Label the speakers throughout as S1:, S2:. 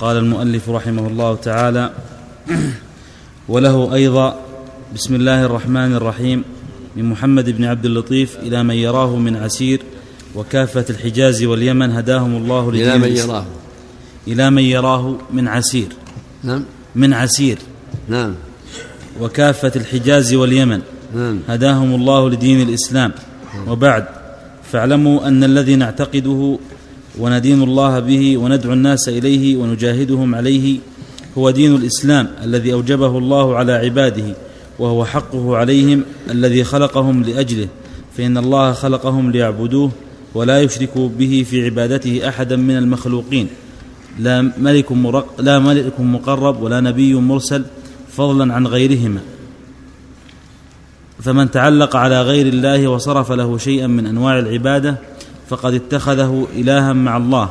S1: قال المؤلف رحمه الله تعالى وله أيضا بسم الله الرحمن الرحيم من محمد بن عبد اللطيف إلى من يراه من عسير وكافة الحجاز واليمن هداهم الله
S2: إلى من يراه.
S1: إلى من يراه من عسير.
S2: نعم.
S1: من عسير.
S2: نعم.
S1: وكافة الحجاز واليمن
S2: نعم.
S1: هداهم الله لدين الإسلام. وبعد فاعلموا أن الذي نعتقده وندين الله به وندعو الناس اليه ونجاهدهم عليه هو دين الاسلام الذي اوجبه الله على عباده وهو حقه عليهم الذي خلقهم لاجله فان الله خلقهم ليعبدوه ولا يشركوا به في عبادته احدا من المخلوقين لا ملك, مرق لا ملك مقرب ولا نبي مرسل فضلا عن غيرهما فمن تعلق على غير الله وصرف له شيئا من انواع العباده فقد اتخذه إلها مع الله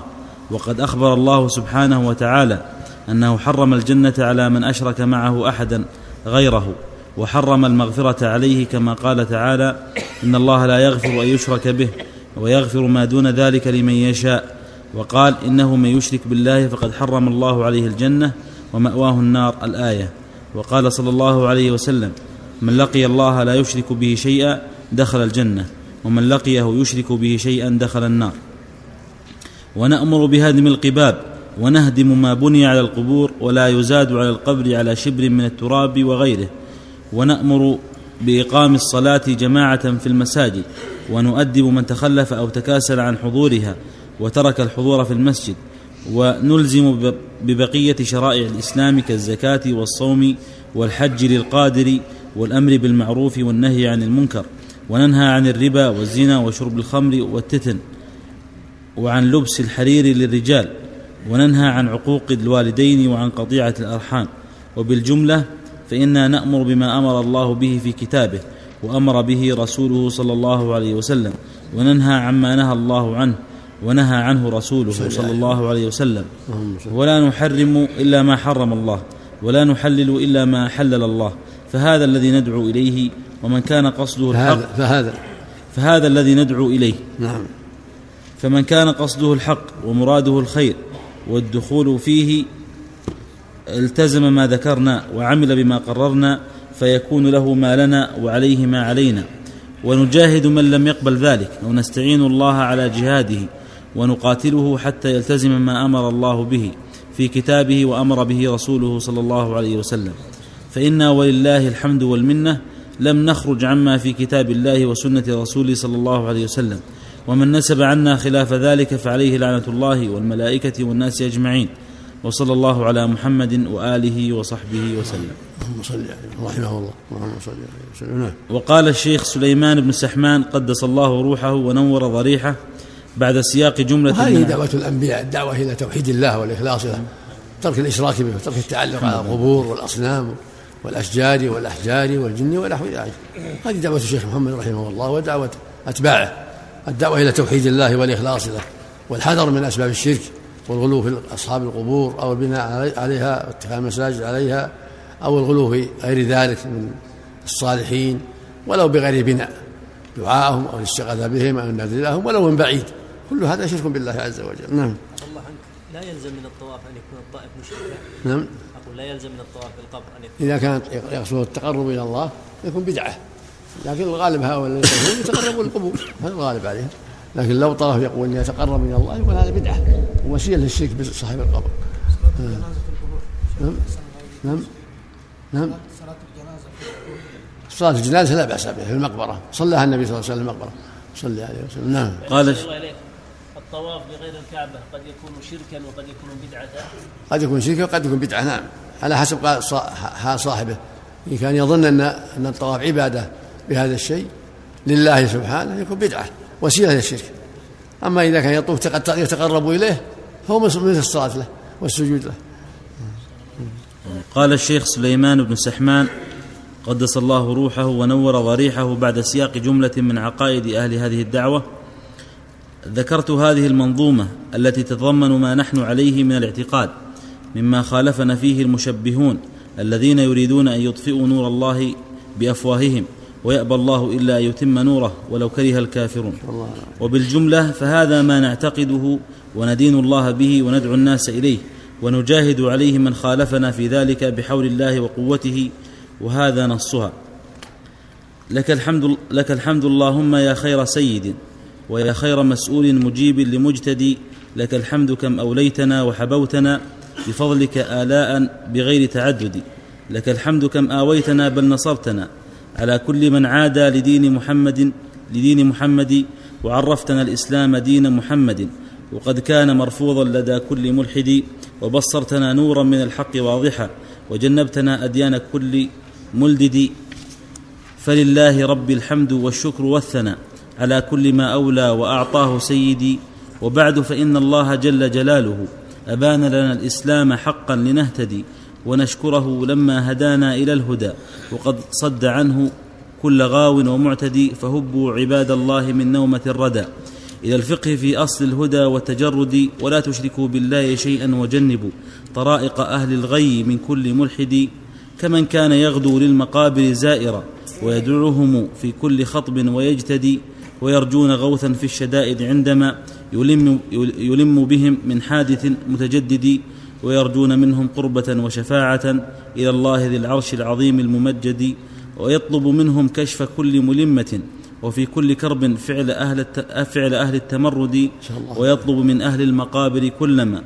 S1: وقد أخبر الله سبحانه وتعالى أنه حرم الجنة على من أشرك معه أحدا غيره وحرم المغفرة عليه كما قال تعالى إن الله لا يغفر أن يشرك به ويغفر ما دون ذلك لمن يشاء وقال إنه من يشرك بالله فقد حرم الله عليه الجنة ومأواه النار الآية وقال صلى الله عليه وسلم من لقي الله لا يشرك به شيئا دخل الجنة. ومن لقيه يشرك به شيئا دخل النار. ونأمر بهدم القباب ونهدم ما بني على القبور ولا يزاد على القبر على شبر من التراب وغيره. ونأمر بإقام الصلاة جماعة في المساجد ونؤدب من تخلف أو تكاسل عن حضورها وترك الحضور في المسجد. ونلزم ببقية شرائع الإسلام كالزكاة والصوم والحج للقادر والأمر بالمعروف والنهي عن المنكر. وننهى عن الربا والزنا وشرب الخمر والتتن وعن لبس الحرير للرجال وننهى عن عقوق الوالدين وعن قطيعة الأرحام. وبالجملة فإنا نأمر بما أمر الله به في كتابه وأمر به رسوله صلى الله عليه وسلم وننهى عما نهى الله عنه ونهى عنه رسوله صلى الله عليه وسلم. ولا نحرم إلا ما حرم الله ولا نحلل إلا ما حلل الله. فهذا الذي ندعو إليه ومن كان قصده الحق
S2: فهذا
S1: فهذا. الذي ندعو إليه.
S2: نعم.
S1: فمن كان قصده الحق ومراده الخير والدخول فيه التزم ما ذكرنا وعمل بما قررنا فيكون له ما لنا وعليه ما علينا. ونجاهد من لم يقبل ذلك ونستعين الله على جهاده ونقاتله حتى يلتزم ما أمر الله به في كتابه وأمر به رسوله صلى الله عليه وسلم. فإنا ولله الحمد والمنة لم نخرج عما في كتاب الله وسنة رسوله صلى الله عليه وسلم. ومن نسب عنا خلاف ذلك فعليه لعنة الله والملائكة والناس أجمعين. وصلى الله على محمد وآله وصحبه وسلم.
S2: رحمه الله. وسلم.
S1: وقال الشيخ سليمان بن سحمان قدس الله روحه ونور ضريحه بعد سياق جملة
S2: هذه دعوة الأنبياء. الدعوة إلى توحيد الله والإخلاص له ترك الإشراك به وترك التعلق على القبور والأصنام. والأشجار والأحجار والجن ونحو ذلك هذه دعوة الشيخ محمد رحمه الله ودعوة أتباعه. الدعوة إلى توحيد الله والإخلاص له والحذر من أسباب الشرك والغلو في أصحاب القبور أو البناء عليها واتخاذ المساجد عليها أو الغلو في غير ذلك من الصالحين ولو بغير بناء دعاءهم أو الاستغاثة بهم أو النذر لهم ولو من بعيد. كل هذا شرك بالله عز وجل. نعم.
S3: لا يلزم من الطواف أن يكون الطائف مشركا.
S2: نعم.
S3: أقول لا يلزم من الطواف في القبر أن يكون
S2: إذا كانت يقصد التقرب إلى الله يكون بدعة. لكن الغالب هؤلاء يتقربون القبور. هذا الغالب عليهم. لكن لو طرف يقول إني أتقرب إلى الله يقول هذا بدعة. ووسيله للشرك بصاحب القبر. نعم. نعم. نعم. صلاة الجنازة لا بأس بها في المقبرة. صلىها النبي صلى الله عليه وسلم المقبرة. صلى عليه وسلم. نعم.
S1: قال
S3: الطواف بغير الكعبة قد يكون شركا وقد يكون بدعة.
S2: قد يكون شركا وقد يكون بدعة نعم. على حسب قال حال صاحبه. إن كان يظن أن أن الطواف عبادة بهذا الشيء لله سبحانه يكون بدعة وسيلة للشرك. أما إذا كان يطوف يتقرب إليه فهو مثل الصلاة له والسجود له.
S1: قال الشيخ سليمان بن سحمان قدس الله روحه ونور ضريحه بعد سياق جملة من عقائد أهل هذه الدعوة ذكرت هذه المنظومة التي تتضمن ما نحن عليه من الاعتقاد مما خالفنا فيه المشبهون الذين يريدون أن يطفئوا نور الله بأفواههم ويأبى الله إلا أن يتم نوره ولو كره الكافرون. وبالجملة فهذا ما نعتقده وندين الله به وندعو الناس إليه ونجاهد عليه من خالفنا في ذلك بحول الله وقوته وهذا نصها. لك الحمد لك الحمد اللهم يا خير سيد. ويا خير مسؤول مجيب لمجتدي لك الحمد كم أوليتنا وحبوتنا بفضلك آلاء بغير تعدد. لك الحمد كم آويتنا بل نصرتنا. على كل من عادى لدين محمد لدين محمد وعرفتنا الإسلام دين محمد. وقد كان مرفوضا لدى كل ملحد وبصرتنا نورا من الحق واضحا وجنبتنا أديان كل ملدد. فلله رب الحمد والشكر والثناء. على كل ما أولى وأعطاه سيدي. وبعد فإن الله جل جلاله أبان لنا الإسلام حقا لنهتدي ونشكره لما هدانا إلى الهدى. وقد صد عنه كل غاو ومعتدي فهبوا عباد الله من نومة الردى. إلى الفقه في أصل الهدى والتجرد ولا تشركوا بالله شيئا وجنبوا طرائق أهل الغي من كل ملحد. كمن كان يغدو للمقابر زائرا ويدعوهم في كل خطب ويجتدي. ويرجون غوثا في الشدائد عندما يلم, يلم بهم من حادث متجدد ويرجون منهم قربة وشفاعة إلى الله ذي العرش العظيم الممجد ويطلب منهم كشف كل ملمة وفي كل كرب فعل أهل فعل أهل التمرد ويطلب من أهل المقابر كلما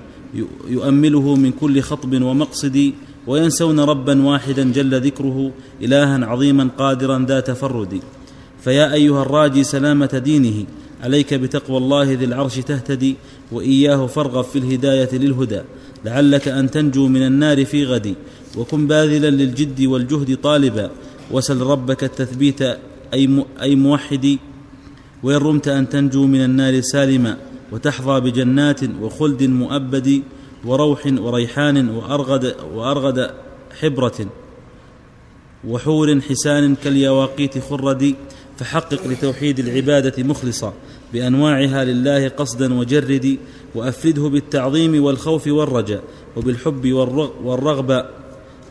S1: يؤمله من كل خطب ومقصد وينسون ربا واحدا جل ذكره إلها عظيما قادرا ذا تفرد فيا أيها الراجي سلامة دينه عليك بتقوى الله ذي العرش تهتدي وإياه فارغب في الهداية للهدى. لعلك أن تنجو من النار في غد وكن باذلا للجد والجهد طالبا. وسل ربك التثبيت أي أي موحد وإن رمت أن تنجو من النار سالما وتحظى بجنات وخلد مؤبد وروح وريحان وارغد وأرغد حبرة وحور حسان كاليواقيت خرد. فحقق لتوحيد العبادة مخلصا بأنواعها لله قصدا وجرد وأفرده بالتعظيم والخوف والرجاء وبالحب والرغبه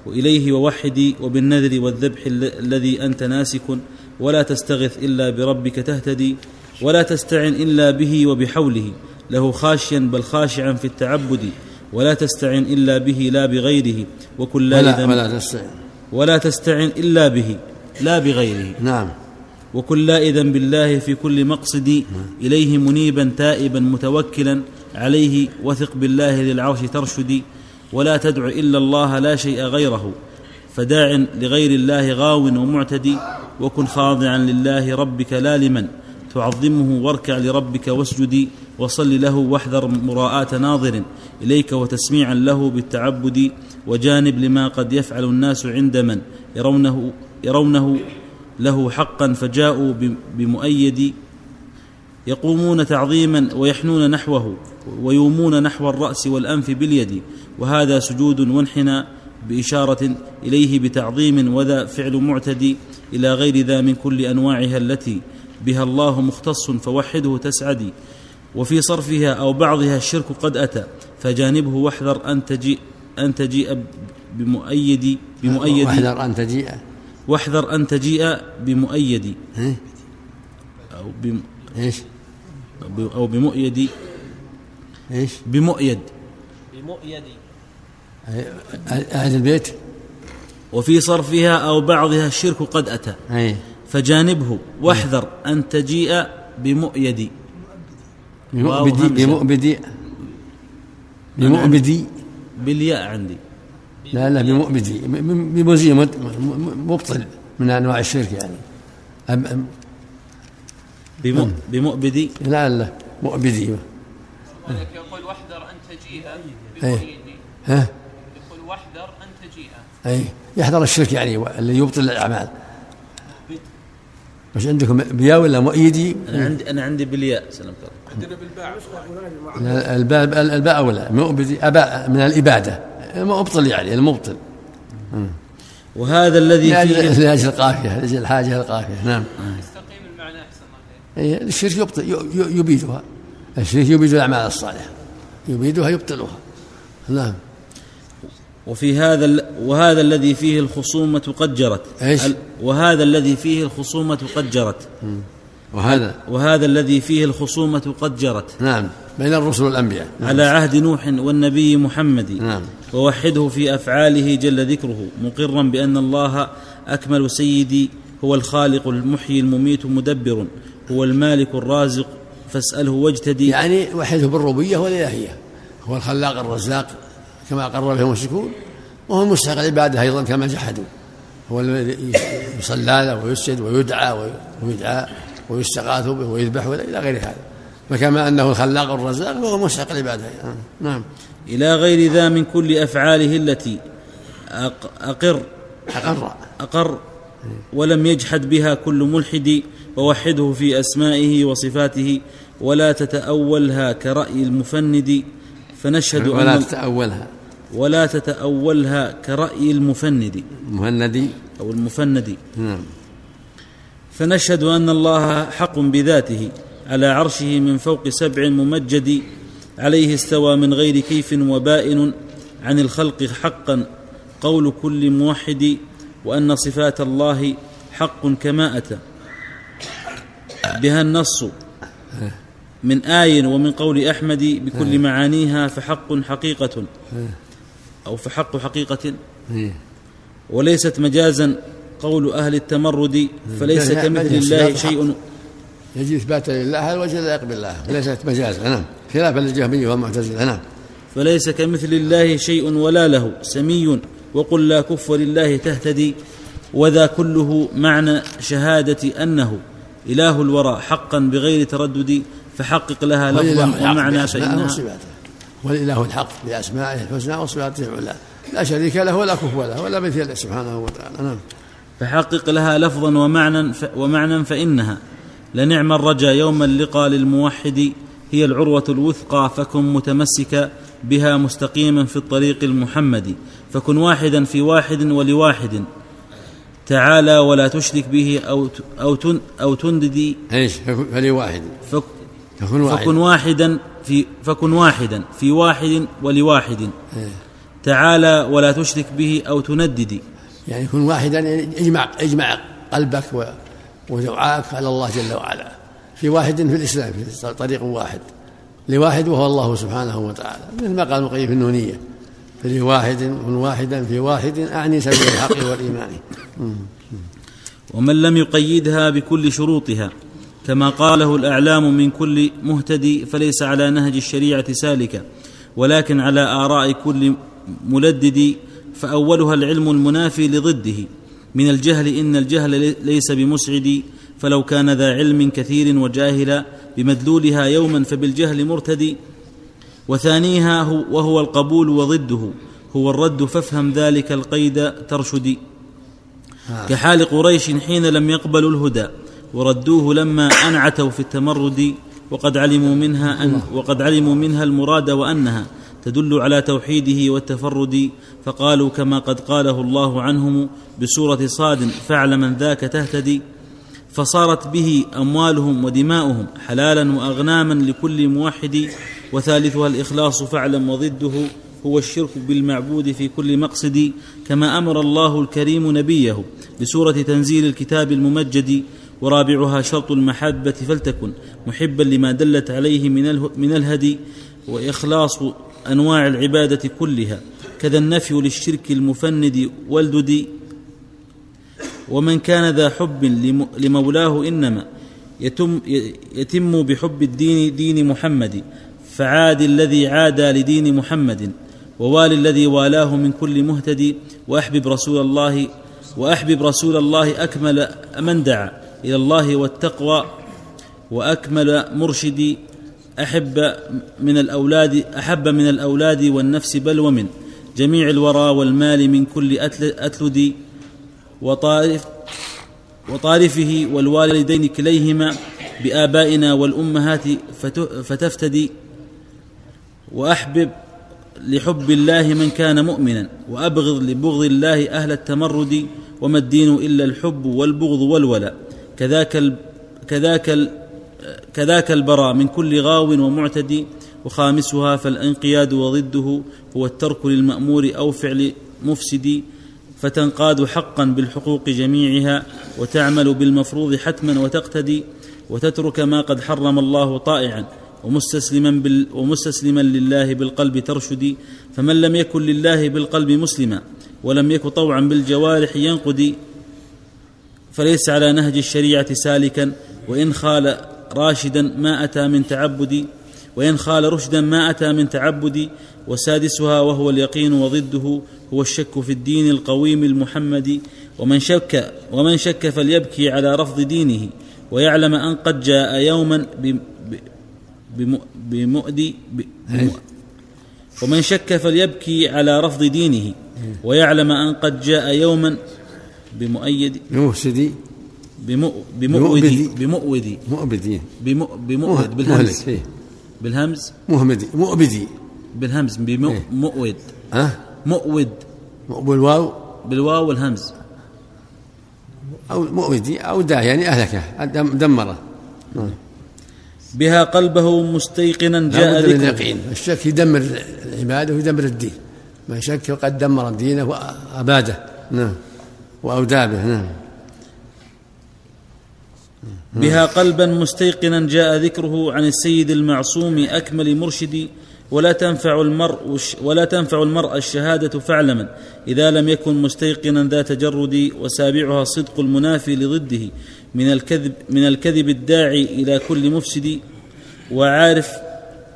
S1: واليه ووحدي وبالنذر والذبح الذي أنت ناسك ولا تستغث إلا بربك تهتدي ولا تستعن إلا به وبحوله له خاشيا بل خاشعا في التعبد ولا تستعن إلا به لا بغيره وكل
S2: ولا, ولا تستعن.
S1: ولا تستعن إلا به لا بغيره.
S2: نعم.
S1: وكن لائذا بالله في كل مقصد إليه منيبا تائبا متوكلا عليه وثق بالله ذي العرش ترشدي ولا تدع إلا الله لا شيء غيره فداع لغير الله غاو ومعتدي وكن خاضعا لله ربك لا لمن تعظمه واركع لربك واسجدي وصل له واحذر مراءة ناظر إليك وتسميعا له بالتعبد وجانب لما قد يفعل الناس عند من يرونه يرونه له حقا فجاءوا بمؤيد يقومون تعظيما ويحنون نحوه ويومون نحو الرأس والأنف باليد وهذا سجود وانحنى بإشارة إليه بتعظيم وذا فعل معتدي إلى غير ذا من كل أنواعها التي بها الله مختص فوحده تسعدي وفي صرفها أو بعضها الشرك قد أتى فجانبه واحذر أن تجيء أن تجيء بمؤيد بمؤيد.
S2: واحذر أن تجيء.
S1: واحذر أن تجيء بمؤيد؟ أو بم
S2: إيش؟
S1: أو بمؤيد.
S2: إيش؟
S1: بمؤيد.
S3: بمؤيد.
S2: أهل البيت؟
S1: وفي صرفها أو بعضها الشرك قد أتى.
S2: أي
S1: فجانبه واحذر أن تجيء بمؤيد.
S2: بمؤبدي بمؤبدي بمؤبدي.
S1: بالياء عندي.
S2: لا لا بمؤبدي بمزي مبطل من أنواع الشرك يعني. أم أم
S1: بمؤبدي؟
S2: لا لا مؤبدي.
S3: يقول واحذر أن تجيء
S2: بمؤيدي ها؟
S3: يقول واحذر أن تجيء.
S2: أي. يحذر الشرك يعني اللي يبطل الأعمال. مش عندكم بياء ولا مؤيدي؟
S1: أنا عندي أنا عندي بالياء سلمت
S3: عندنا بالباء
S2: الباء الباء أولى مؤبدي أباء من الإبادة. مبطل يعني المبطل.
S1: وهذا الذي فيه
S2: لأجل القافية لأجل الحاجة القافية نعم.
S3: يستقيم المعنى أحسن الله
S2: الشرك يبطل يبيدها. الشرك يبيد الأعمال الصالحة. يبيدها يبطلها. نعم.
S1: وفي هذا وهذا الذي فيه الخصومة قد جرت.
S2: إيش؟
S1: وهذا الذي فيه الخصومة قد جرت.
S2: وهذا
S1: وهذا الذي فيه الخصومة قد جرت.
S2: نعم بين الرسل والأنبياء. نعم.
S1: على عهد نوح والنبي محمد.
S2: نعم.
S1: ووحده في أفعاله جل ذكره مقرا بأن الله أكمل سيدي هو الخالق المحيي المميت مدبر هو المالك الرازق فاسأله واجتدي.
S2: يعني وحده بالربوبية والإلهية هو الخلاق الرزاق كما قرر به المشركون وهو مستحق العبادة أيضا كما جحدوا. هو الذي يصلى له ويسجد ويدعى ويدعى ويستغاث به ويذبح إلى غير هذا. فكما أنه الخلاق الرزاق فهو مستحق العبادة. نعم.
S1: إلى غير ذا من كل أفعاله التي أقر.
S2: أقر.
S1: أقر. ولم يجحد بها كل ملحد ووحده في أسمائه وصفاته ولا تتأولها كرأي المفند. فنشهد
S2: ولا تتأولها.
S1: ولا تتأولها كرأي المفند.
S2: المهندي
S1: أو المفند.
S2: نعم.
S1: فنشهد أن الله حق بذاته على عرشه من فوق سبع ممجد عليه استوى من غير كيف وبائن عن الخلق حقا قول كل موحد وأن صفات الله حق كما أتى. بها النص من آي ومن قول أحمد بكل معانيها فحق حقيقة أو فحق حقيقة وليست مجازا قول أهل التمرد فليس كمثل الله شيء.
S2: يجي إثبات لله الوجه لا يقبل الله ليست مجازا نعم. خلافا للجهمية والمعتزلة نعم.
S1: فليس كمثل الله شيء ولا له سمي وقل لا كف لله تهتدي وذا كله معنى شهادة أنه إله الورى حقا بغير تردد فحقق لها لفظا ومعنى فإنها.
S2: والإله الحق بأسمائه الحسنى وصفاته العلى. لا شريك له ولا كفو له ولا مثل له سبحانه وتعالى نعم.
S1: فحقق لها لفظا ومعنى ومعنى فإنها. لنعم الرجا يوم اللقاء للموحد هي العروة الوثقى فكن متمسكا بها مستقيما في الطريق المحمد فكن واحدا في واحد ولواحد. تعالى ولا تشرك به أو أو أو تنددي
S2: إيش؟ فلواحد.
S1: فك فكن, واحد. فكن واحدا في فكن واحدا في واحد ولواحد. إيه. تعالى ولا تشرك به أو تنددي
S2: يعني كن واحدا اجمع اجمع قلبك ودعاءك على الله جل وعلا. في واحد في الإسلام في طريق واحد. لواحد وهو الله سبحانه وتعالى. مثل ما قال المقيم في النونية. فلواحد كن واحدا في واحد أعني سبيل الحق والإيمان.
S1: ومن لم يقيدها بكل شروطها كما قاله الأعلام من كل مهتدي فليس على نهج الشريعة سالكا ولكن على آراء كل ملدد فأولها العلم المنافي لضده. من الجهل إن الجهل ليس بمسعد فلو كان ذا علم كثير وجاهلا بمدلولها يوما فبالجهل مرتدي. وثانيها هو وهو القبول وضده. هو الرد فافهم ذلك القيد ترشدي آه. كحال قريش حين لم يقبلوا الهدى وردوه لما أنعتوا في التمرد. وقد علموا منها أن وقد علموا منها المراد وأنها تدل على توحيده والتفرد فقالوا كما قد قاله الله عنهم بسورة صاد فعل من ذاك تهتدي. فصارت به أموالهم ودماؤهم حلالا وأغناما لكل موحد وثالثها الإخلاص فاعلم وضده هو الشرك بالمعبود في كل مقصد كما أمر الله الكريم نبيه بسورة تنزيل الكتاب الممجد ورابعها شرط المحبة فلتكن محبا لما دلت عليه من الهدي وإخلاص أنواع العبادة كلها كذا النفي للشرك المفند والدد ومن كان ذا حب لمولاه إنما يتم يتم بحب الدين دين محمد فعاد الذي عادى لدين محمد ووالي الذي والاه من كل مهتدي وأحبب رسول الله وأحبب رسول الله أكمل من دعا إلى الله والتقوى وأكمل مرشدي أحب من الأولاد أحب من الأولاد والنفس بل ومن. جميع الورى والمال من كل أتلد وطارف وطارفه والوالدين كليهما بآبائنا والأمهات فتفتدي. وأحبب لحب الله من كان مؤمنا. وأبغض لبغض الله أهل التمرد. وما الدين إلا الحب والبغض والولاء. كذاك كذاك كذاك البراء من كل غاو ومعتدي وخامسها فالانقياد وضده هو الترك للمأمور أو فعل مفسد فتنقاد حقا بالحقوق جميعها وتعمل بالمفروض حتما وتقتدي وتترك ما قد حرم الله طائعا ومستسلما, بال ومستسلما لله بالقلب ترشدي فمن لم يكن لله بالقلب مسلما ولم يك طوعا بالجوارح ينقدي فليس على نهج الشريعة سالكا وإن خال راشدا ما أتى من تعبد وإن خال رشدا ما أتى من تعبد وسادسها وهو اليقين وضده هو الشك في الدين القويم المحمد ومن شك ومن شك فليبكي على رفض دينه ويعلم أن قد جاء يوما بمؤدي ومن شك فليبكي على رفض دينه ويعلم أن قد جاء يوما بمؤيد.
S2: بمفسدي
S1: بمؤودي. بمؤودي.
S2: مؤبدي.
S1: بمؤود بالهمز. بالهمز؟
S2: مهمدي. مؤبدي.
S1: بالهمز. بمؤود
S2: ها؟
S1: مؤود.
S2: بالواو.
S1: بالواو والهمز.
S2: أو مؤودي أو داه يعني أهلكه دمره. نعم.
S1: بها قلبه مستيقنا جاء
S2: ذكر اليقين. الشك يدمر العبادة ويدمر الدين. من شك فقد دمر دينه وأباده نعم. وأودى به نعم.
S1: بها قلبا مستيقنا جاء ذكره عن السيد المعصوم أكمل مرشد ولا تنفع المرء ولا تنفع المرء الشهادة فاعلما إذا لم يكن مستيقنا ذا تجرد وسابعها صدق المنافي لضده من الكذب من الكذب الداعي إلى كل مفسد وعارف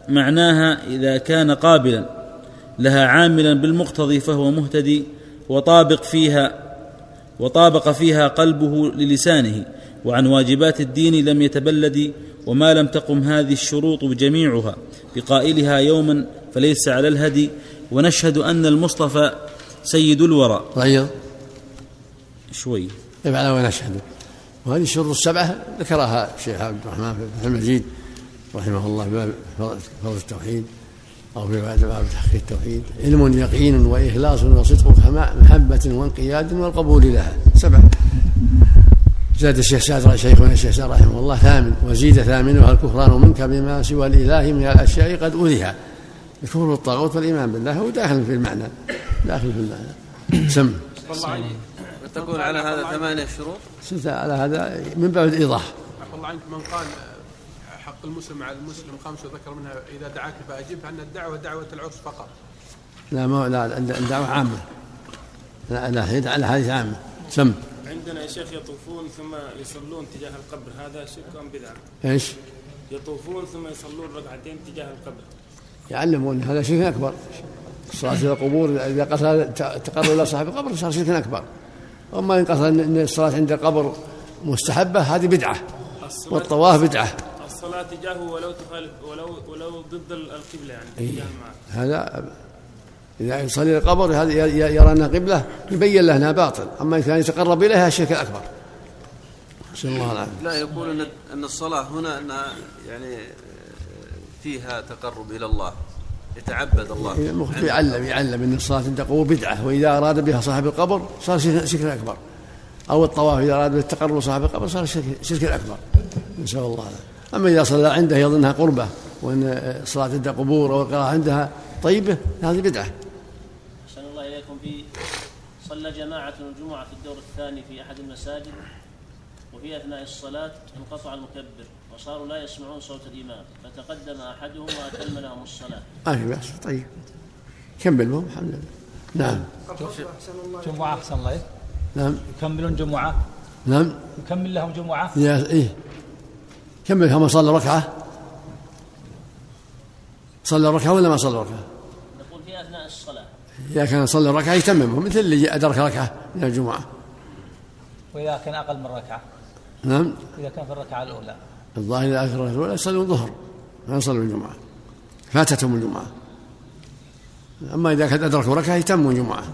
S1: معناها إذا كان قابلا لها عاملا بالمقتضي فهو مهتدي وطابق فيها وطابق فيها قلبه للسانه. وعن واجبات الدين لم يتبلد وما لم تقم هذه الشروط جميعها بقائلها يوما فليس على الهدي ونشهد أن المصطفى سيد الورى.
S2: غير
S1: شوي.
S2: طيب على ونشهد. وهذه الشروط السبعة ذكرها الشيخ عبد الرحمن في المجيد رحمه الله باب فرض التوحيد أو في باب تحقيق التوحيد. علم يقين وإخلاص وصدق محبة وانقياد والقبول لها. سبعة. زاد الشيخ سعد شيخنا الشيخ سعد رحمه الله ثامن وزيد ثامنها الكفران منك بما سوى الاله من الأشياء قد اولها الكفر بالطاغوت والإيمان بالله هو داخل في المعنى داخل في المعنى. سم.
S4: تقول على هذا ثمانية شروط؟
S2: على هذا من باب الإيضاح
S5: الله عنك من قال حق المسلم على المسلم خمس وذكر منها إذا دعاك فأجب فأن الدعوة دعوة العرس فقط.
S2: لا ما لا الدعوة عامة. لا لا الحديث عامة. سم.
S6: عندنا يا شيخ يطوفون ثم يصلون تجاه القبر هذا شرك أم بدعة؟
S2: إيش؟
S6: يطوفون ثم يصلون ركعتين تجاه القبر
S2: يعلمون هذا شرك أكبر الصلاه إلى القبور إذا قصد تقرب إلى صاحب القبر صار شرك أكبر أما إن قصد إن الصلاة عند القبر مستحبة هذه بدعة والطواف بدعة
S6: الصلاة تجاهه ولو تخالف ولو ولو ضد القبلة يعني
S2: إيه؟ هذا إذا يصلي القبر يرى أنها قبلة يبين له أنها باطل. أما إذا كان يتقرب إليها الشرك الأكبر. نسأل الله العافية.
S4: لا يقول أن أن الصلاة هنا أنها يعني فيها تقرب إلى الله يتعبد الله.
S2: إيه، يعلم يعلم أن الصلاة قبور بدعة وإذا أراد بها صاحب القبر صار شرك أكبر. أو الطواف إذا أراد بالتقرب صاحب القبر صار شرك أكبر. نسأل الله العافية. أما إذا صلى عنده يظنها قربة وأن الصلاة عند قبور أو القراءة عندها طيبة هذه بدعة.
S3: صلى جماعة الجمعة في الدور الثاني في أحد المساجد وفي أثناء الصلاة انقطع المكبر وصاروا لا يسمعون صوت الإمام فتقدم أحدهم وأتم لهم الصلاة.
S2: ما في بأس طيب. كمل لهم الحمد لله نعم.
S7: جمعة أحسن الله.
S2: نعم.
S7: يكملون جمعة؟
S2: نعم.
S7: يكمل لهم جمعة؟
S2: يا إيه. كمل هم صلى ركعة. صلى ركعة ولا ما صلى ركعة؟
S3: نقول في أثناء الصلاة.
S2: إذا كان صلى ركعة يتممه مثل اللي أدرك ركعة من الجمعة.
S7: وإذا كان أقل من ركعة.
S2: نعم.
S7: إذا كان في الركعة الأولى.
S2: الظاهر إذا أدرك الأولى يصلون الظهر ما يصلون الجمعة. فاتتهم الجمعة. أما إذا كان أدركوا ركعة يتموا الجمعة.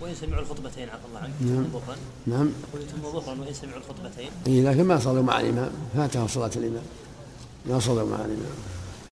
S3: وإن سمعوا الخطبتين عفى الله عنك
S2: نعم.
S3: ظهرا
S2: نعم.
S3: ويتم ظهرا وإن سمعوا الخطبتين.
S2: إيه لكن ما صلوا مع الإمام. فاتهم صلاة الإمام. ما صلوا مع الإمام.